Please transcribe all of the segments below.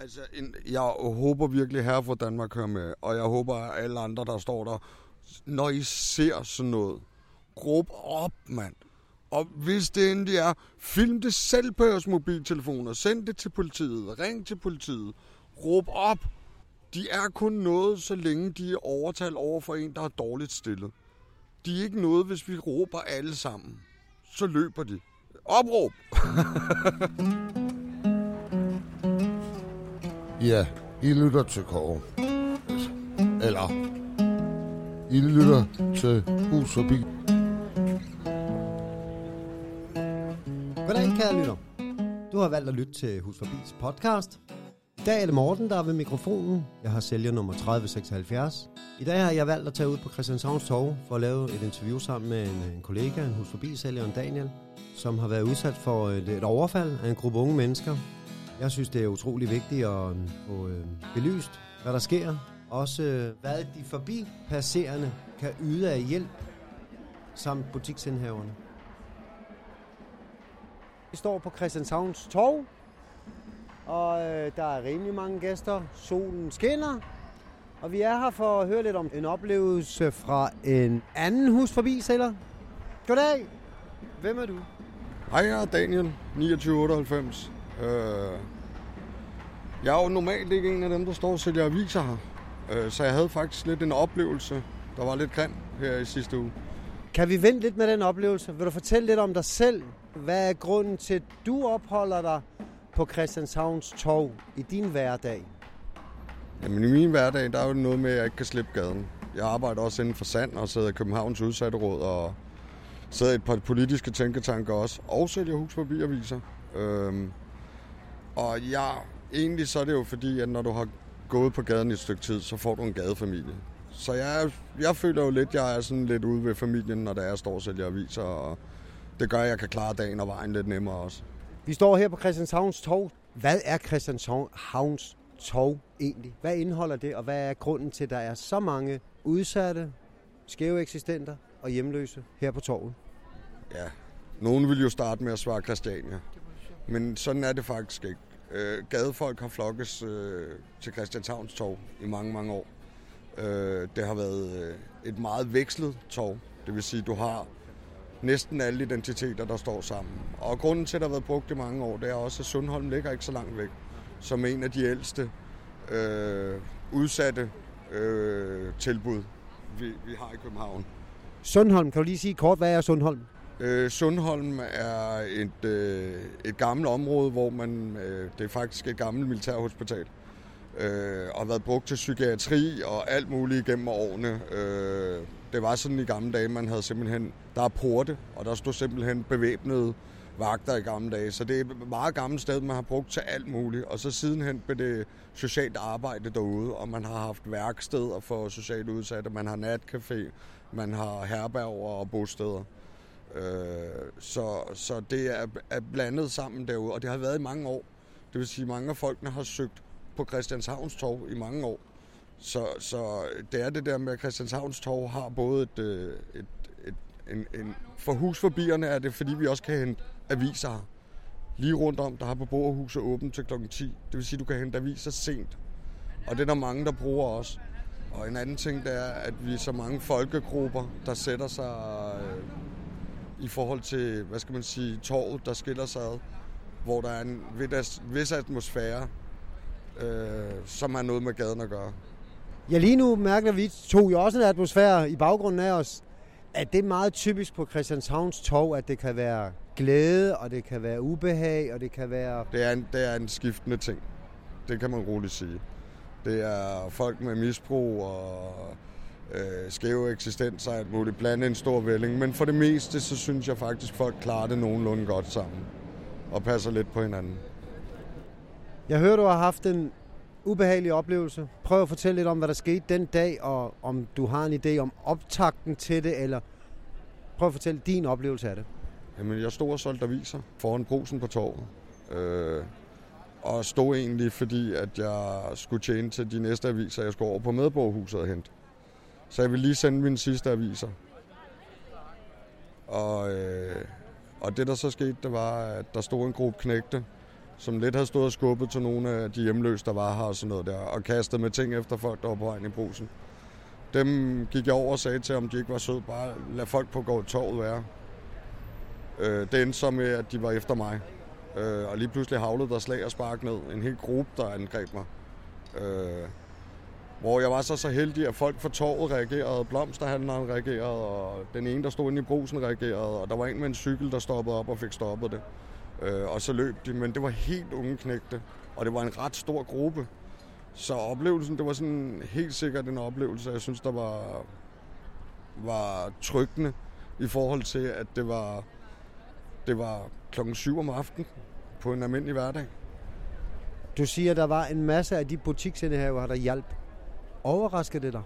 Altså, en, jeg håber virkelig, her fra Danmark hører med, og jeg håber, at alle andre, der står der, når I ser sådan noget, råb op, mand. Og hvis det endelig er, film det selv på jeres mobiltelefoner, send det til politiet, ring til politiet, råb op. De er kun noget, så længe de er overtalt over for en, der er dårligt stillet. De er ikke noget, hvis vi råber alle sammen. Så løber de. Opråb! Ja, I lytter til Kåre. Eller, I lytter til Hus Forbi. Goddag, kære lytter. Du har valgt at lytte til Hus Forbis podcast. I dag er det Morten, der er ved mikrofonen. Jeg har sælger nummer 3076. I dag har jeg valgt at tage ud på Christianshavns Torv for at lave et interview sammen med en, en kollega, en Hus Forbi sælger, Daniel, som har været udsat for et, et overfald af en gruppe unge mennesker. Jeg synes, det er utrolig vigtigt at få øh, belyst, hvad der sker. Også øh, hvad de forbipasserende kan yde af hjælp, samt butiksindhaverne. Vi står på Christianshavns Torv, og øh, der er rimelig mange gæster. Solen skinner, og vi er her for at høre lidt om en oplevelse fra en anden hus forbi sælger. Goddag! Hvem er du? Hej, jeg er Daniel, 2998. Øh, jeg er jo normalt ikke en af dem, der står og sælger aviser her. Øh, så jeg havde faktisk lidt en oplevelse, der var lidt grim her i sidste uge. Kan vi vente lidt med den oplevelse? Vil du fortælle lidt om dig selv? Hvad er grunden til, at du opholder dig på Christianshavns Torv i din hverdag? Jamen i min hverdag, der er jo noget med, at jeg ikke kan slippe gaden. Jeg arbejder også inden for sand og sidder i Københavns udsatte råd og sidder i et par politiske tænketanker også, og sælger hus forbi aviser. Øhm, og ja, egentlig så er det jo fordi, at når du har gået på gaden i et stykke tid, så får du en gadefamilie. Så jeg, jeg føler jo lidt, jeg er sådan lidt ude ved familien, når der er, jeg står og sælger aviser, og det gør, at jeg kan klare dagen og vejen lidt nemmere også. Vi står her på Christianshavns Torv. Hvad er Christianshavns Torv egentlig? Hvad indeholder det, og hvad er grunden til, at der er så mange udsatte, skæve eksistenter og hjemløse her på torvet? Ja, nogen vil jo starte med at svare Christiania, men sådan er det faktisk ikke. Øh, gadefolk har flokkes øh, til Christianshavns Torv i mange, mange år. Øh, det har været øh, et meget vekslet torv. Det vil sige, du har næsten alle identiteter, der står sammen. Og grunden til, at det har været brugt i mange år, det er også, at Sundholm ligger ikke så langt væk. Som en af de ældste øh, udsatte øh, tilbud, vi, vi har i København. Sundholm, kan du lige sige kort, hvad er Sundholm? Øh, Sundholm er et, øh, et gammelt område, hvor man, øh, det er faktisk et gammelt militærhospital, øh, og har været brugt til psykiatri og alt muligt gennem årene. Øh, det var sådan i gamle dage, man havde simpelthen, der er porte, og der stod simpelthen bevæbnede vagter i gamle dage. Så det er et meget gammelt sted, man har brugt til alt muligt. Og så sidenhen blev det socialt arbejde derude, og man har haft værksteder for socialt udsatte, man har natcafé, man har herberger og bosteder. Øh, så, så det er, er blandet sammen derude, og det har været i mange år. Det vil sige, at mange af folkene har søgt på Christianshavns Torv i mange år. Så, så det er det der med, at Christianshavns Torv har både et, øh, et, et, en, en... For husforbierne er det, fordi vi også kan hente aviser her. Lige rundt om, der har på Borgerhuset åbent til kl. 10. Det vil sige, at du kan hente aviser sent. Og det er der mange, der bruger også. Og en anden ting, det er, at vi er så mange folkegrupper, der sætter sig øh, i forhold til, hvad skal man sige, torvet, der skiller sig ad, hvor der er en vis atmosfære, øh, som har noget med gaden at gøre. Ja, lige nu mærker vi to jo også en atmosfære i baggrunden af os. At det er meget typisk på Christianshavns Torv, at det kan være glæde, og det kan være ubehag, og det kan være... Det er en, det er en skiftende ting. Det kan man roligt sige. Det er folk med misbrug og øh, skæve eksistenser, alt muligt, blande en stor vælling. Men for det meste, så synes jeg faktisk, folk klarer det nogenlunde godt sammen og passer lidt på hinanden. Jeg hører, du har haft en ubehagelig oplevelse. Prøv at fortælle lidt om, hvad der skete den dag, og om du har en idé om optakten til det, eller prøv at fortælle din oplevelse af det. Jamen, jeg stod og solgte aviser foran brusen på torvet. Øh, og stod egentlig, fordi at jeg skulle tjene til de næste aviser, jeg skulle over på medborgerhuset og hente. Så jeg ville lige sende mine sidste aviser. Og, øh, og det, der så skete, det var, at der stod en gruppe knægte, som lidt havde stået og skubbet til nogle af de hjemløse, der var her og sådan noget der, og kastet med ting efter folk, der var på vejen i brusen. Dem gik jeg over og sagde til, om de ikke var søde, bare lad folk på gå torvet være. Øh, det endte så med, at de var efter mig. Øh, og lige pludselig havlede der slag og spark ned. En hel gruppe, der angreb mig. Øh, hvor jeg var så så heldig, at folk fra torvet reagerede, blomsterhandleren reagerede, og den ene, der stod inde i brusen, reagerede, og der var en med en cykel, der stoppede op og fik stoppet det. Øh, og så løb de, men det var helt unge knægte, og det var en ret stor gruppe. Så oplevelsen, det var sådan helt sikkert en oplevelse, jeg synes, der var, var tryggende i forhold til, at det var, det var klokken 7 om aftenen på en almindelig hverdag. Du siger, at der var en masse af de butiksindehaver, der hjalp. Overrasker det dig?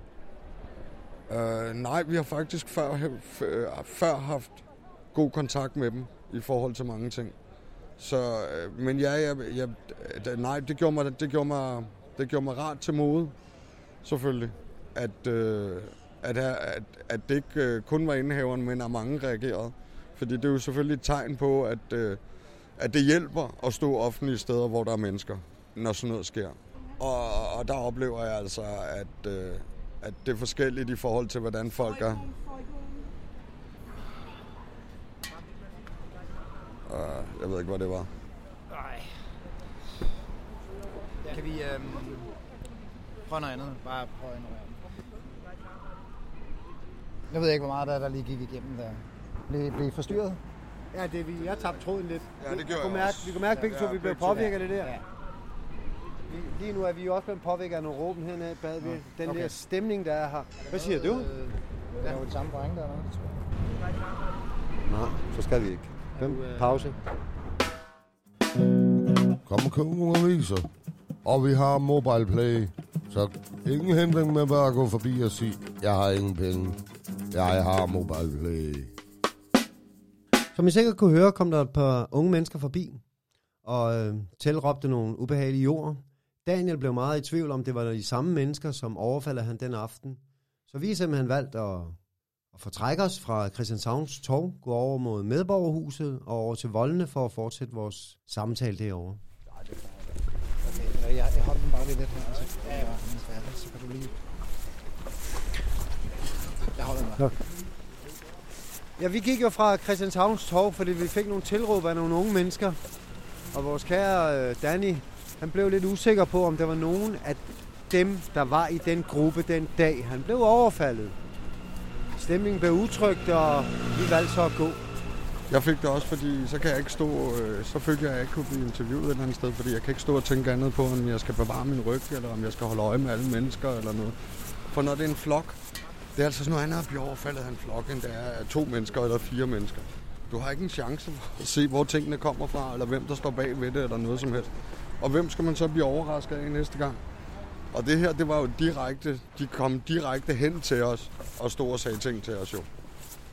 Uh, nej, vi har faktisk før, øh, før haft god kontakt med dem i forhold til mange ting. Så, øh, men ja, jeg, jeg, nej, det gjorde, mig, det, gjorde mig, det gjorde mig rart til mode, selvfølgelig. At, uh, at, at, at det ikke kun var indehaveren, men at mange reagerede. Fordi det er jo selvfølgelig et tegn på, at, uh, at det hjælper at stå offentlige steder, hvor der er mennesker, når sådan noget sker. Og, og der oplever jeg altså, at, øh, at det er forskelligt i forhold til, hvordan folk er. Uh, jeg ved ikke, hvad det var. Nej. Kan vi øhm, prøve noget andet? Bare prøve noget andet. Jeg ved ikke, hvor meget der, der lige gik igennem der. Blev, blev forstyrret? Ja, det, vi, jeg tabte tråden lidt. Ja, det gjorde vi kunne jeg mærke, også. Vi kunne mærke begge to, vi blev påvirket af det der. Ja. Vi- Lige nu er vi jo også blevet påvirket af nogle råben hernede bag ved den okay. der stemning, der er her. Hvad siger du? Øh, Det er jo det samme point der, eller hvad? Nej, så skal vi ikke. Fem, pause. Kom og køb nogle aviser. Og vi har mobile play. Så ingen hindring med bare at gå forbi og sige, jeg har ingen penge. Jeg har mobile play. Som I sikkert kunne høre, kom der et par unge mennesker forbi og øh, tilråbte nogle ubehagelige ord. Daniel blev meget i tvivl om, det var de samme mennesker, som overfalder han den aften. Så vi har simpelthen valgt at, at fortrække os fra Christianshavns Torv, gå over mod Medborgerhuset og over til Voldene for at fortsætte vores samtale derovre. Okay, jeg, jeg holder den bare lige lidt her. Så, ja, ja. så kan du lige... Jeg holder den bare. Ja, vi gik jo fra Christianshavns Torv, fordi vi fik nogle tilråb af nogle unge mennesker. Og vores kære øh, Danny, han blev lidt usikker på, om der var nogen af dem, der var i den gruppe den dag. Han blev overfaldet. Stemningen blev utrygt, og vi valgte så at gå. Jeg fik det også, fordi så kan jeg ikke stå, øh, så følte jeg, at jeg ikke kunne blive interviewet et eller andet sted, fordi jeg kan ikke stå og tænke andet på, om jeg skal bevare min ryg, eller om jeg skal holde øje med alle mennesker, eller noget. For når det er en flok, det er altså sådan noget andet at blive overfaldet af en flok, end det er af to mennesker eller fire mennesker. Du har ikke en chance for at se, hvor tingene kommer fra, eller hvem der står bag ved det, eller noget som helst. Og hvem skal man så blive overrasket af næste gang? Og det her, det var jo direkte, de kom direkte hen til os, og stod og sagde ting til os jo.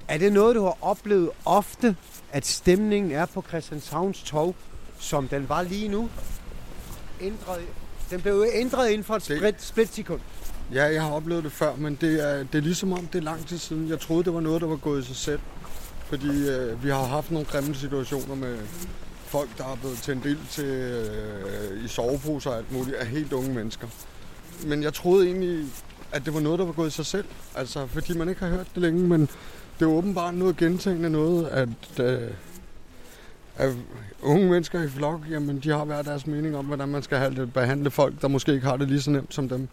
Er det noget, du har oplevet ofte, at stemningen er på Christianshavns Torv, som den var lige nu? Ændret, den blev ændret inden for et Det- split, splitsekund. Ja, jeg har oplevet det før, men det er, det er ligesom om, det er lang tid siden. Jeg troede, det var noget, der var gået i sig selv. Fordi øh, vi har haft nogle grimme situationer med folk, der er blevet tændt ild til øh, i soveposer og alt muligt, af helt unge mennesker. Men jeg troede egentlig, at det var noget, der var gået i sig selv. Altså, fordi man ikke har hørt det længe, men det er åbenbart noget gentagende noget, at, øh, at unge mennesker i flok, jamen, de har hver deres mening om, hvordan man skal have det, behandle folk, der måske ikke har det lige så nemt som dem.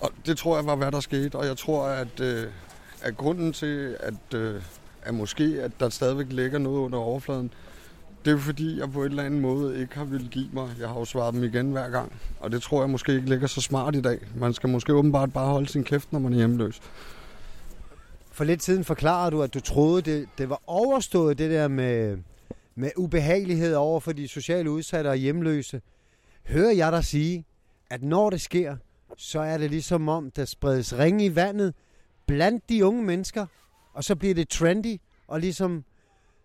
Og det tror jeg var, hvad der skete, og jeg tror, at, øh, at grunden til, at, øh, at måske at der stadigvæk ligger noget under overfladen, det er fordi, jeg på en eller anden måde ikke har ville give mig. Jeg har jo svaret dem igen hver gang, og det tror jeg måske ikke ligger så smart i dag. Man skal måske åbenbart bare holde sin kæft, når man er hjemløs. For lidt siden forklarede du, at du troede, det, det var overstået, det der med, med ubehagelighed over for de sociale udsatte og hjemløse. Hører jeg dig sige, at når det sker, så er det ligesom om, der spredes ringe i vandet blandt de unge mennesker, og så bliver det trendy, og ligesom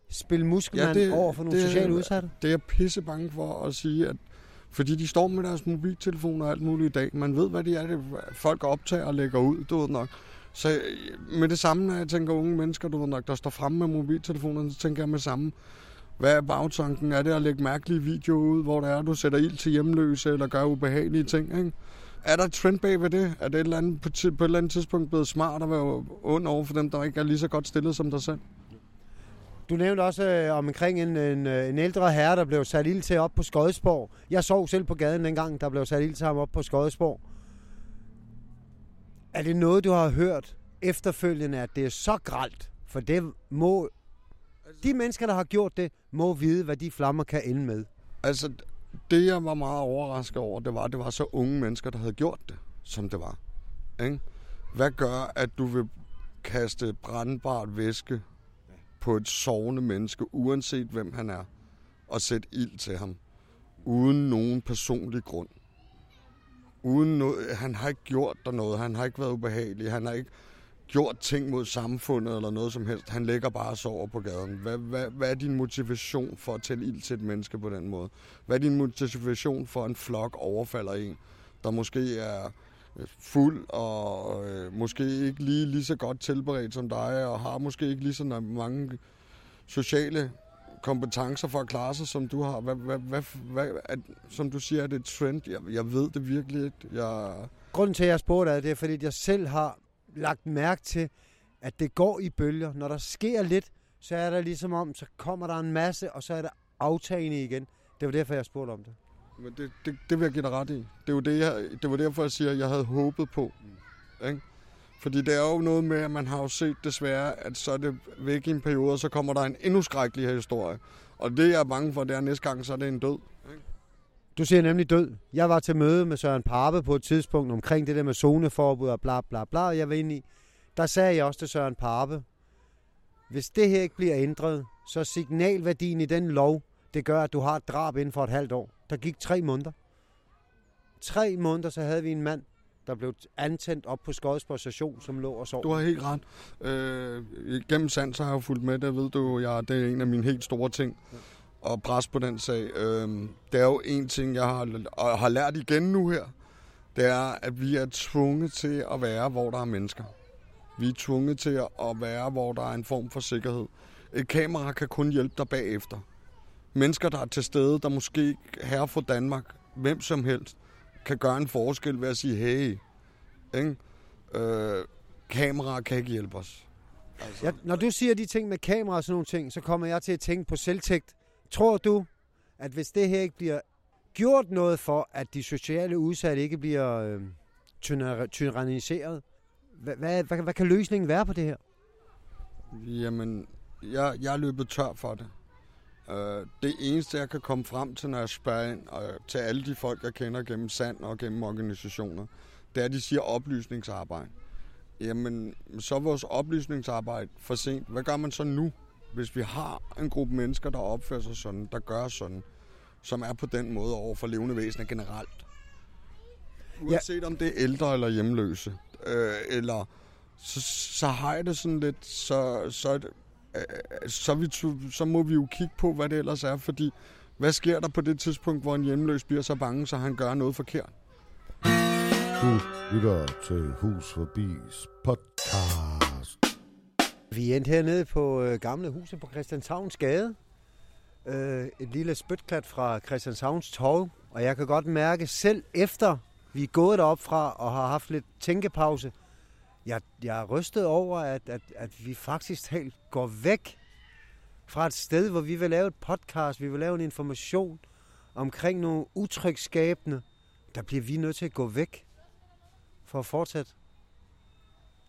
spille muskelmand Ja, det- over for nogle det- sociale udsatte? Det er jeg pisse bange for at sige, at fordi de står med deres mobiltelefoner og alt muligt i dag. Man ved, hvad de er, det folk optager og lægger ud, du ved nok. Så øh, med det samme, når jeg tænker unge mennesker, du ved nok, der står fremme med mobiltelefonerne, så tænker jeg med samme. Hvad er bagtanken? Er det at lægge mærkelige videoer ud, hvor det er, du sætter ild til hjemløse eller gør ubehagelige ting? Ikke? Er der et trend bag ved det? Er det et eller andet, på et eller andet tidspunkt blevet smart at være ond over for dem, der ikke er lige så godt stillet som dig selv? Du nævnte også øh, omkring en, en, øh, en ældre herre, der blev sat ild til op på Skodsborg. Jeg sov selv på gaden dengang, der blev sat ild til ham op på Skodsborg. Er det noget, du har hørt efterfølgende, at det er så gralt? For det må... De mennesker, der har gjort det, må vide, hvad de flammer kan ende med. Altså, det jeg var meget overrasket over, det var, at det var så unge mennesker, der havde gjort det, som det var. Ikke? Hvad gør, at du vil kaste brandbart væske på et sovende menneske, uanset hvem han er, og sætte ild til ham, uden nogen personlig grund? Uden noget, han har ikke gjort der noget, han har ikke været ubehagelig, han har ikke gjort ting mod samfundet eller noget som helst. Han ligger bare og sover på gaden. Hvad, hvad, hvad er din motivation for at tænde ild til et menneske på den måde? Hvad er din motivation for, at en flok overfalder en, der måske er fuld og øh, måske ikke lige, lige så godt tilberedt som dig, og har måske ikke lige så mange sociale kompetencer for at klare sig, som du har. Hvad, hvad, hvad, hvad, er, som du siger, er det et trend? Jeg, jeg ved det virkelig ikke. Jeg, Grunden til, at jeg spurgte dig, det er, fordi at jeg selv har lagt mærke til, at det går i bølger. Når der sker lidt, så er der ligesom om, så kommer der en masse, og så er der aftagende igen. Det var derfor, jeg spurgte om det. Men det, det, det vil jeg give dig ret i. Det, er jo det, jeg, det var derfor, jeg siger, at jeg havde håbet på. Ikke? Fordi det er jo noget med, at man har jo set desværre, at så er det væk i en periode, og så kommer der en endnu skrækkeligere historie. Og det, jeg er bange for, det er, at næste gang, så er det en død. Du siger nemlig død. Jeg var til møde med Søren Parpe på et tidspunkt omkring det der med zoneforbud og bla bla bla, og jeg var inde i. Der sagde jeg også til Søren Parpe, hvis det her ikke bliver ændret, så signalværdien i den lov, det gør, at du har et drab inden for et halvt år. Der gik tre måneder. Tre måneder, så havde vi en mand, der blev antændt op på Skodsborg station, som lå og sov. Du har helt ret. Øh, gennem sand, så har jeg fulgt med, det ved du, jeg, det er en af mine helt store ting. Og pres på den sag. Øh, det er jo en ting, jeg har, og har lært igen nu her. Det er, at vi er tvunget til at være, hvor der er mennesker. Vi er tvunget til at være, hvor der er en form for sikkerhed. Et kamera kan kun hjælpe dig bagefter. Mennesker, der er til stede, der måske her fra Danmark, hvem som helst, kan gøre en forskel ved at sige, hey, ikke? Øh, kameraer kan ikke hjælpe os. Altså, Ja, når du siger de ting med kamera og sådan nogle ting, så kommer jeg til at tænke på selvtægt. Tror du, at hvis det her ikke bliver gjort noget for, at de sociale udsatte ikke bliver øh, tyranni- tyranniseret, hvad, hvad, hvad, hvad kan løsningen være på det her? Jamen, jeg, jeg er løbet tør for det. Øh, det eneste, jeg kan komme frem til, når jeg spørger ind og til alle de folk, jeg kender gennem sand og gennem organisationer, det er, at de siger oplysningsarbejde. Jamen, så er vores oplysningsarbejde for sent. Hvad gør man så nu, hvis vi har en gruppe mennesker, der opfører sig sådan, der gør sådan, som er på den måde over for levende væsener generelt? Uanset om det er ældre eller hjemløse, øh, eller så, så har jeg det sådan lidt, så, så, er det, så, er vi, så må vi jo kigge på, hvad det ellers er, fordi hvad sker der på det tidspunkt, hvor en hjemløs bliver så bange, så han gør noget forkert? Du lytter til Hus Forbis podcast. Vi endte hernede på øh, gamle huset på Christianshavns Gade. Øh, et lille spytklat fra Christianshavns Torv. Og jeg kan godt mærke, selv efter vi er gået derop fra og har haft lidt tænkepause, jeg, jeg er rystet over, at, at, at vi faktisk helt går væk fra et sted, hvor vi vil lave et podcast, vi vil lave en information omkring nogle utrygskabende. Der bliver vi nødt til at gå væk for at fortsætte.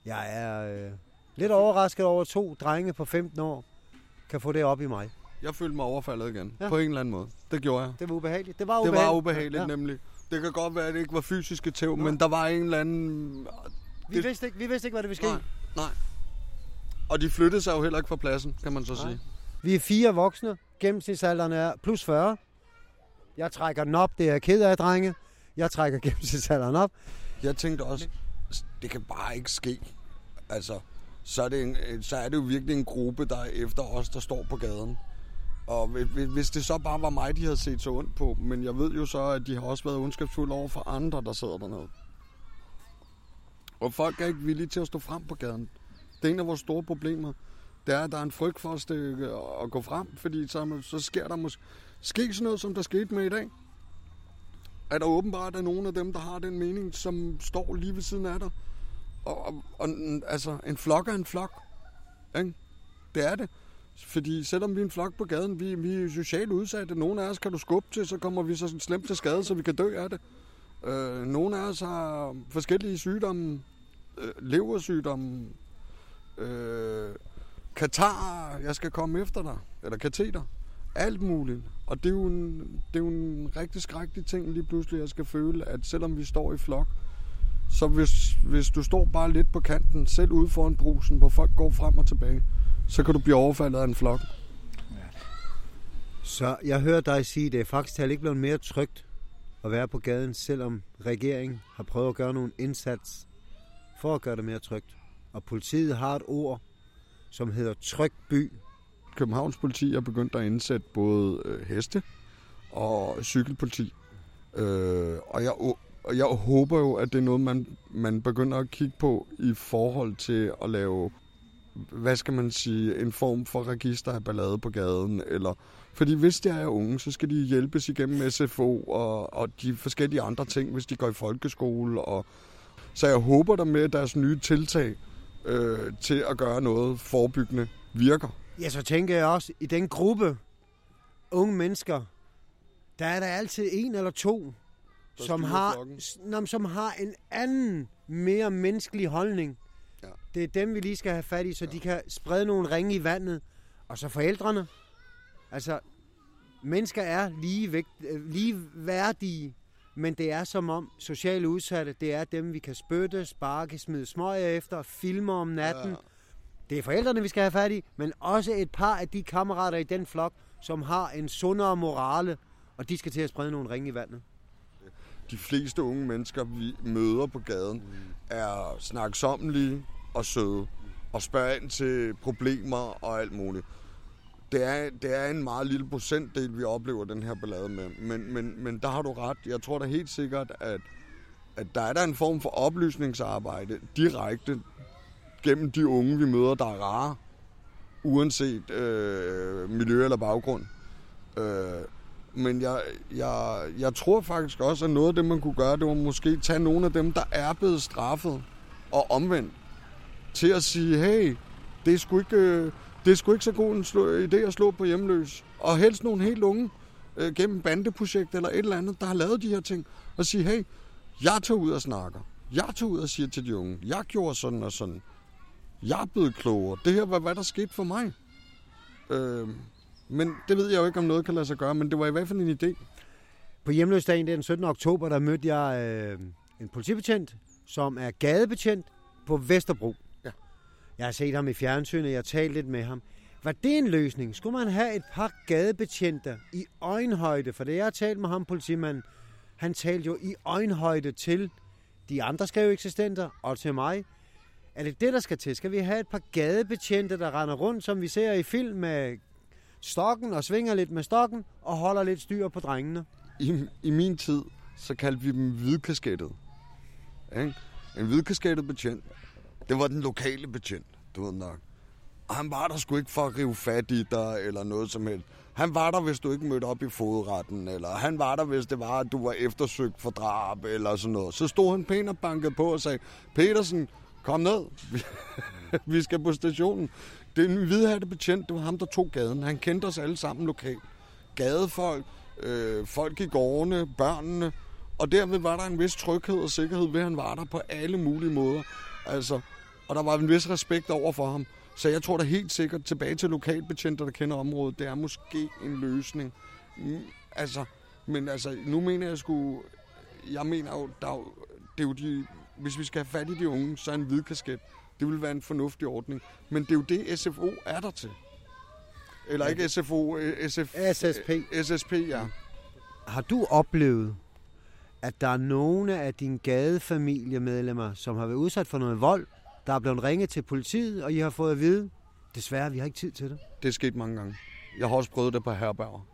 Jeg er øh, lidt overrasket over, at to drenge på 15 år kan få det op i mig. Jeg følte mig overfaldet igen, Ja. ja. på en eller anden måde. Det gjorde jeg. Det var ubehageligt. Det var Det ubehageligt. var ubehageligt, Ja. ja. nemlig. Det kan godt være, at det ikke var fysiske tæv, Nej. men der var en eller anden... Vi, vidste ikke, vi vidste ikke, hvad det ville ske. Nej, nej. Og de flyttede sig jo heller ikke fra pladsen, kan man så Nej. sige. Vi er fire voksne. Gennemsnitsalderen er plus 40. Jeg trækker den op. Det er jeg ked af, drenge. Jeg trækker gennemsnitsalderen op. Jeg tænkte også, det kan bare ikke ske. Altså, så er, det en, så er det jo virkelig en gruppe, der er efter os, der står på gaden. Og hvis- hvis det så bare var mig, de havde set så ondt på, men jeg ved jo så, at de har også været ondskabsfulde over for andre, der sidder dernede. Og folk er ikke villige til at stå frem på gaden. Det er en af vores store problemer. Det er, at der er en frygt for at, stikke, øh, at gå frem, fordi så, så sker der måske ske sådan noget, som der skete med i dag. At der åbenbart er nogen af dem, der har den mening, som står lige ved siden af dig. Og, og, og altså, en flok er en flok. Ikke? Det er det. Fordi selvom vi er en flok på gaden, vi, vi er socialt udsatte. Nogle af os kan du skubbe til, så kommer vi så slemt til skade, så vi kan dø af det. Øh, nogle af os har forskellige sygdomme, øh, leversygdomme, øh, katar, jeg skal komme efter dig, eller kateter, alt muligt. Og det er, jo en, det er jo en rigtig skrækkelig ting lige pludselig, jeg skal føle, at selvom vi står i flok, så hvis, hvis du står bare lidt på kanten, selv ude foran brusen, hvor folk går frem og tilbage, så kan du blive overfaldet af en flok. Så jeg hører dig sige, at det er faktisk ikke blevet mere trygt at være på gaden, selvom regeringen har prøvet at gøre nogle indsats for at gøre det mere trygt. Og politiet har et ord, som hedder tryg by. Københavns politi er begyndt at indsætte både øh, heste og cykelpoliti. Øh, og jeg, og jeg håber jo, at det er noget, man, man begynder at kigge på i forhold til at lave, hvad skal man sige, en form for register af ballade på gaden. Eller, fordi hvis det er unge, så skal de hjælpes igennem SFO og, og de forskellige andre ting, hvis de går i folkeskole. Og, så jeg håber der med, deres nye tiltag øh, til at gøre noget forebyggende virker. Ja, så tænker jeg også, i den gruppe unge mennesker, der er der altid en eller to, som har, som har en anden, mere menneskelig holdning. Ja. Det er dem, vi lige skal have fat i, så ja. de kan sprede nogle ringe i vandet. Og så forældrene. Altså, mennesker er lige, vægt, øh, lige værdige, men det er som om sociale udsatte, det er dem, vi kan spytte, sparke, smide smøger efter, filme om natten. Ja. Det er forældrene, vi skal have fat i, men også et par af de kammerater i den flok, som har en sundere morale, og de skal til at sprede nogle ringe i vandet de fleste unge mennesker, vi møder på gaden, er snaksommelige og søde og spørge ind til problemer og alt muligt. Det er, det er en meget lille procentdel, vi oplever den her ballade med. Men, men, men der har du ret. Jeg tror da helt sikkert, at, at der er der en form for oplysningsarbejde direkte gennem de unge, vi møder, der er rare, uanset øh, miljø eller baggrund. Øh, men jeg, jeg, jeg tror faktisk også, at noget af det, man kunne gøre, det var måske tage nogle af dem, der er blevet straffet og omvendt, til at sige, hey, det er sgu ikke, øh, det er sgu ikke så god en idé at slå på hjemløs. Og helst nogle helt unge øh, gennem bandeprojekt eller et eller andet, der har lavet de her ting, og sige, hey, jeg tager ud og snakker. Jeg tager ud og siger til de unge, jeg gjorde sådan og sådan. Jeg er blevet klogere. Det her var, hvad der skete for mig. Øh, men det ved jeg jo ikke, om noget kan lade sig gøre, men det var i hvert fald en idé. På hjemløsdagen den 17. oktober, der mødte jeg øh, en politibetjent, som er gadebetjent på Vesterbro. Jeg har set ham i fjernsynet, jeg har talt lidt med ham. Var det en løsning? Skulle man have et par gadebetjente i øjenhøjde? For det jeg har talt med ham, politimanden, han talte jo i øjenhøjde til de andre skrev eksistenter og til mig. Er det det, der skal til? Skal vi have et par gadebetjente, der render rundt, som vi ser i film med stokken og svinger lidt med stokken og holder lidt styr på drengene. I, i min tid, så kaldte vi dem hvidkaskettede. Ikke? En hvidkaskettet betjent, det var den lokale betjent, du ved nok. Og han var der sgu ikke for at rive fat i dig, eller noget som helst. Han var der, hvis du ikke mødte op i fodretten, eller han var der, hvis det var, at du var eftersøgt for drab, eller sådan noget. Så stod han pænt og bankede på og sagde, Petersen, kom ned. vi skal på stationen. Det er en hvidhatte betjent, det var ham, der tog gaden. Han kendte os alle sammen lokalt. Gadefolk, øh, folk i gårdene, børnene. Og derved var der en vis tryghed og sikkerhed ved, at han var der på alle mulige måder. Altså, og der var en vis respekt over for ham. Så jeg tror da helt sikkert tilbage til lokalbetjenter, der kender området. Det er måske en løsning. Mm, altså, men altså, nu mener jeg sgu... Jeg mener jo, der er jo, det er jo de... Hvis vi skal have fat i de unge, så er en hvid kasket det vil være en fornuftig ordning. Men det er jo det, SFO er der til. Eller ikke SFO, øh, SF, SSP. SSP, ja. Har du oplevet, at der er nogle af dine gadefamiliemedlemmer, som har været udsat for noget vold, der er blevet ringet til politiet, og I har fået at vide, desværre, vi har ikke tid til det? Det er sket mange gange. Jeg har også prøvet det på herberger.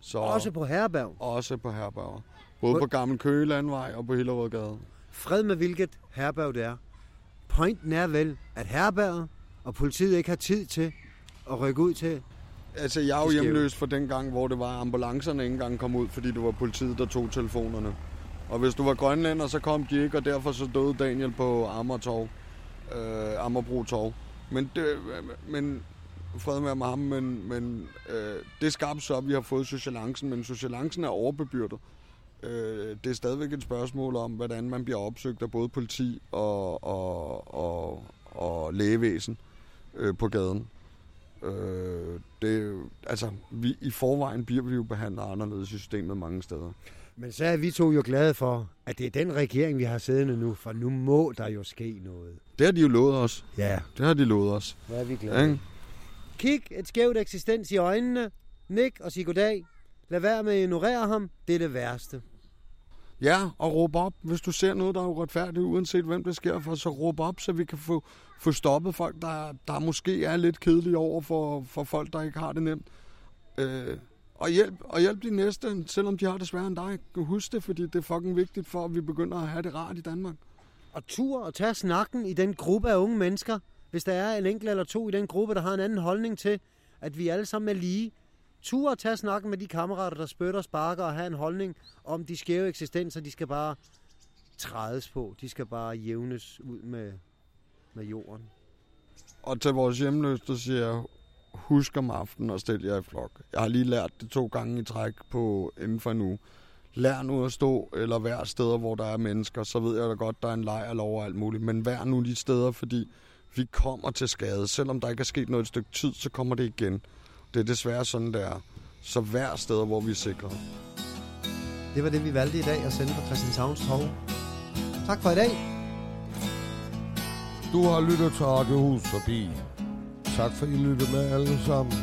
Så også på herberg? Også på herberger. Både på, på Gammel Køgelandvej og på Hillerødgade. Fred med hvilket herberg det er. Pointen er vel, at herberget og politiet ikke har tid til at rykke ud til? Altså, jeg er jo hjemløs for den gang, hvor det var, ambulancerne ikke engang kom ud, fordi det var politiet, der tog telefonerne. Og hvis du var grønlænder, så kom de ikke, og derfor så døde Daniel på Amagertorv, øh, Ammerbro Torv. Men, det, men fred med ham, men, men øh, det skabte så, at vi har fået socialancen, men socialancen er overbebyrdet. Øh, det er stadigvæk et spørgsmål om, hvordan man bliver opsøgt af både politi og, og, og, og lægevæsen øh, på gaden. Øh, det, altså, vi, i forvejen bliver vi jo behandlet anderledes i systemet mange steder. Men så er vi to jo glade for, at det er den regering, vi har siddende nu, for nu må der jo ske noget. Det har de jo lovet os. Ja, Det har de lovet os. hvor er vi Ja, glade. ikke? Kig et skævt eksistens i øjnene. Nik og sig goddag. Lad være med at ignorere ham. Det er det værste. Ja, og råb op, hvis du ser noget, der er uretfærdigt, uanset hvem det sker for, så råb op, så vi kan få, få stoppet folk, der, der måske er lidt kedelige over for, for folk, der ikke har det nemt. Øh, og hjælp, og hjælp de næste, selvom de har det sværere end dig. Husk det, fordi det er fucking vigtigt for, at vi begynder at have det rart i Danmark. Og tur og tage snakken i den gruppe af unge mennesker, hvis der er en enkelt eller to i den gruppe, der har en anden holdning til, at vi alle sammen er lige. Tur og tage snakken med de kammerater, der spytter og sparker og have en holdning om de skæve eksistenser, de skal bare trædes på. De skal bare jævnes ud med, med jorden. Og til vores hjemløse, der siger husk om aftenen og stil jer i flok. Jeg har lige lært det to gange i træk på inden for uge. Lær nu at stå eller være steder, hvor der er mennesker. Så ved jeg da godt, der er en lejrlov og alt muligt. Men vær nu de steder, fordi vi kommer til skade. Selvom der ikke er sket noget et stykke tid, så kommer det igen. Det er desværre sådan, det er. Så vær steder, hvor vi er sikre. Det var det, vi valgte i dag at sende fra Christianshavns Torv. Tak for i dag. Du har lyttet til Radiohus forbi. Tak for, I lyttede med alle sammen.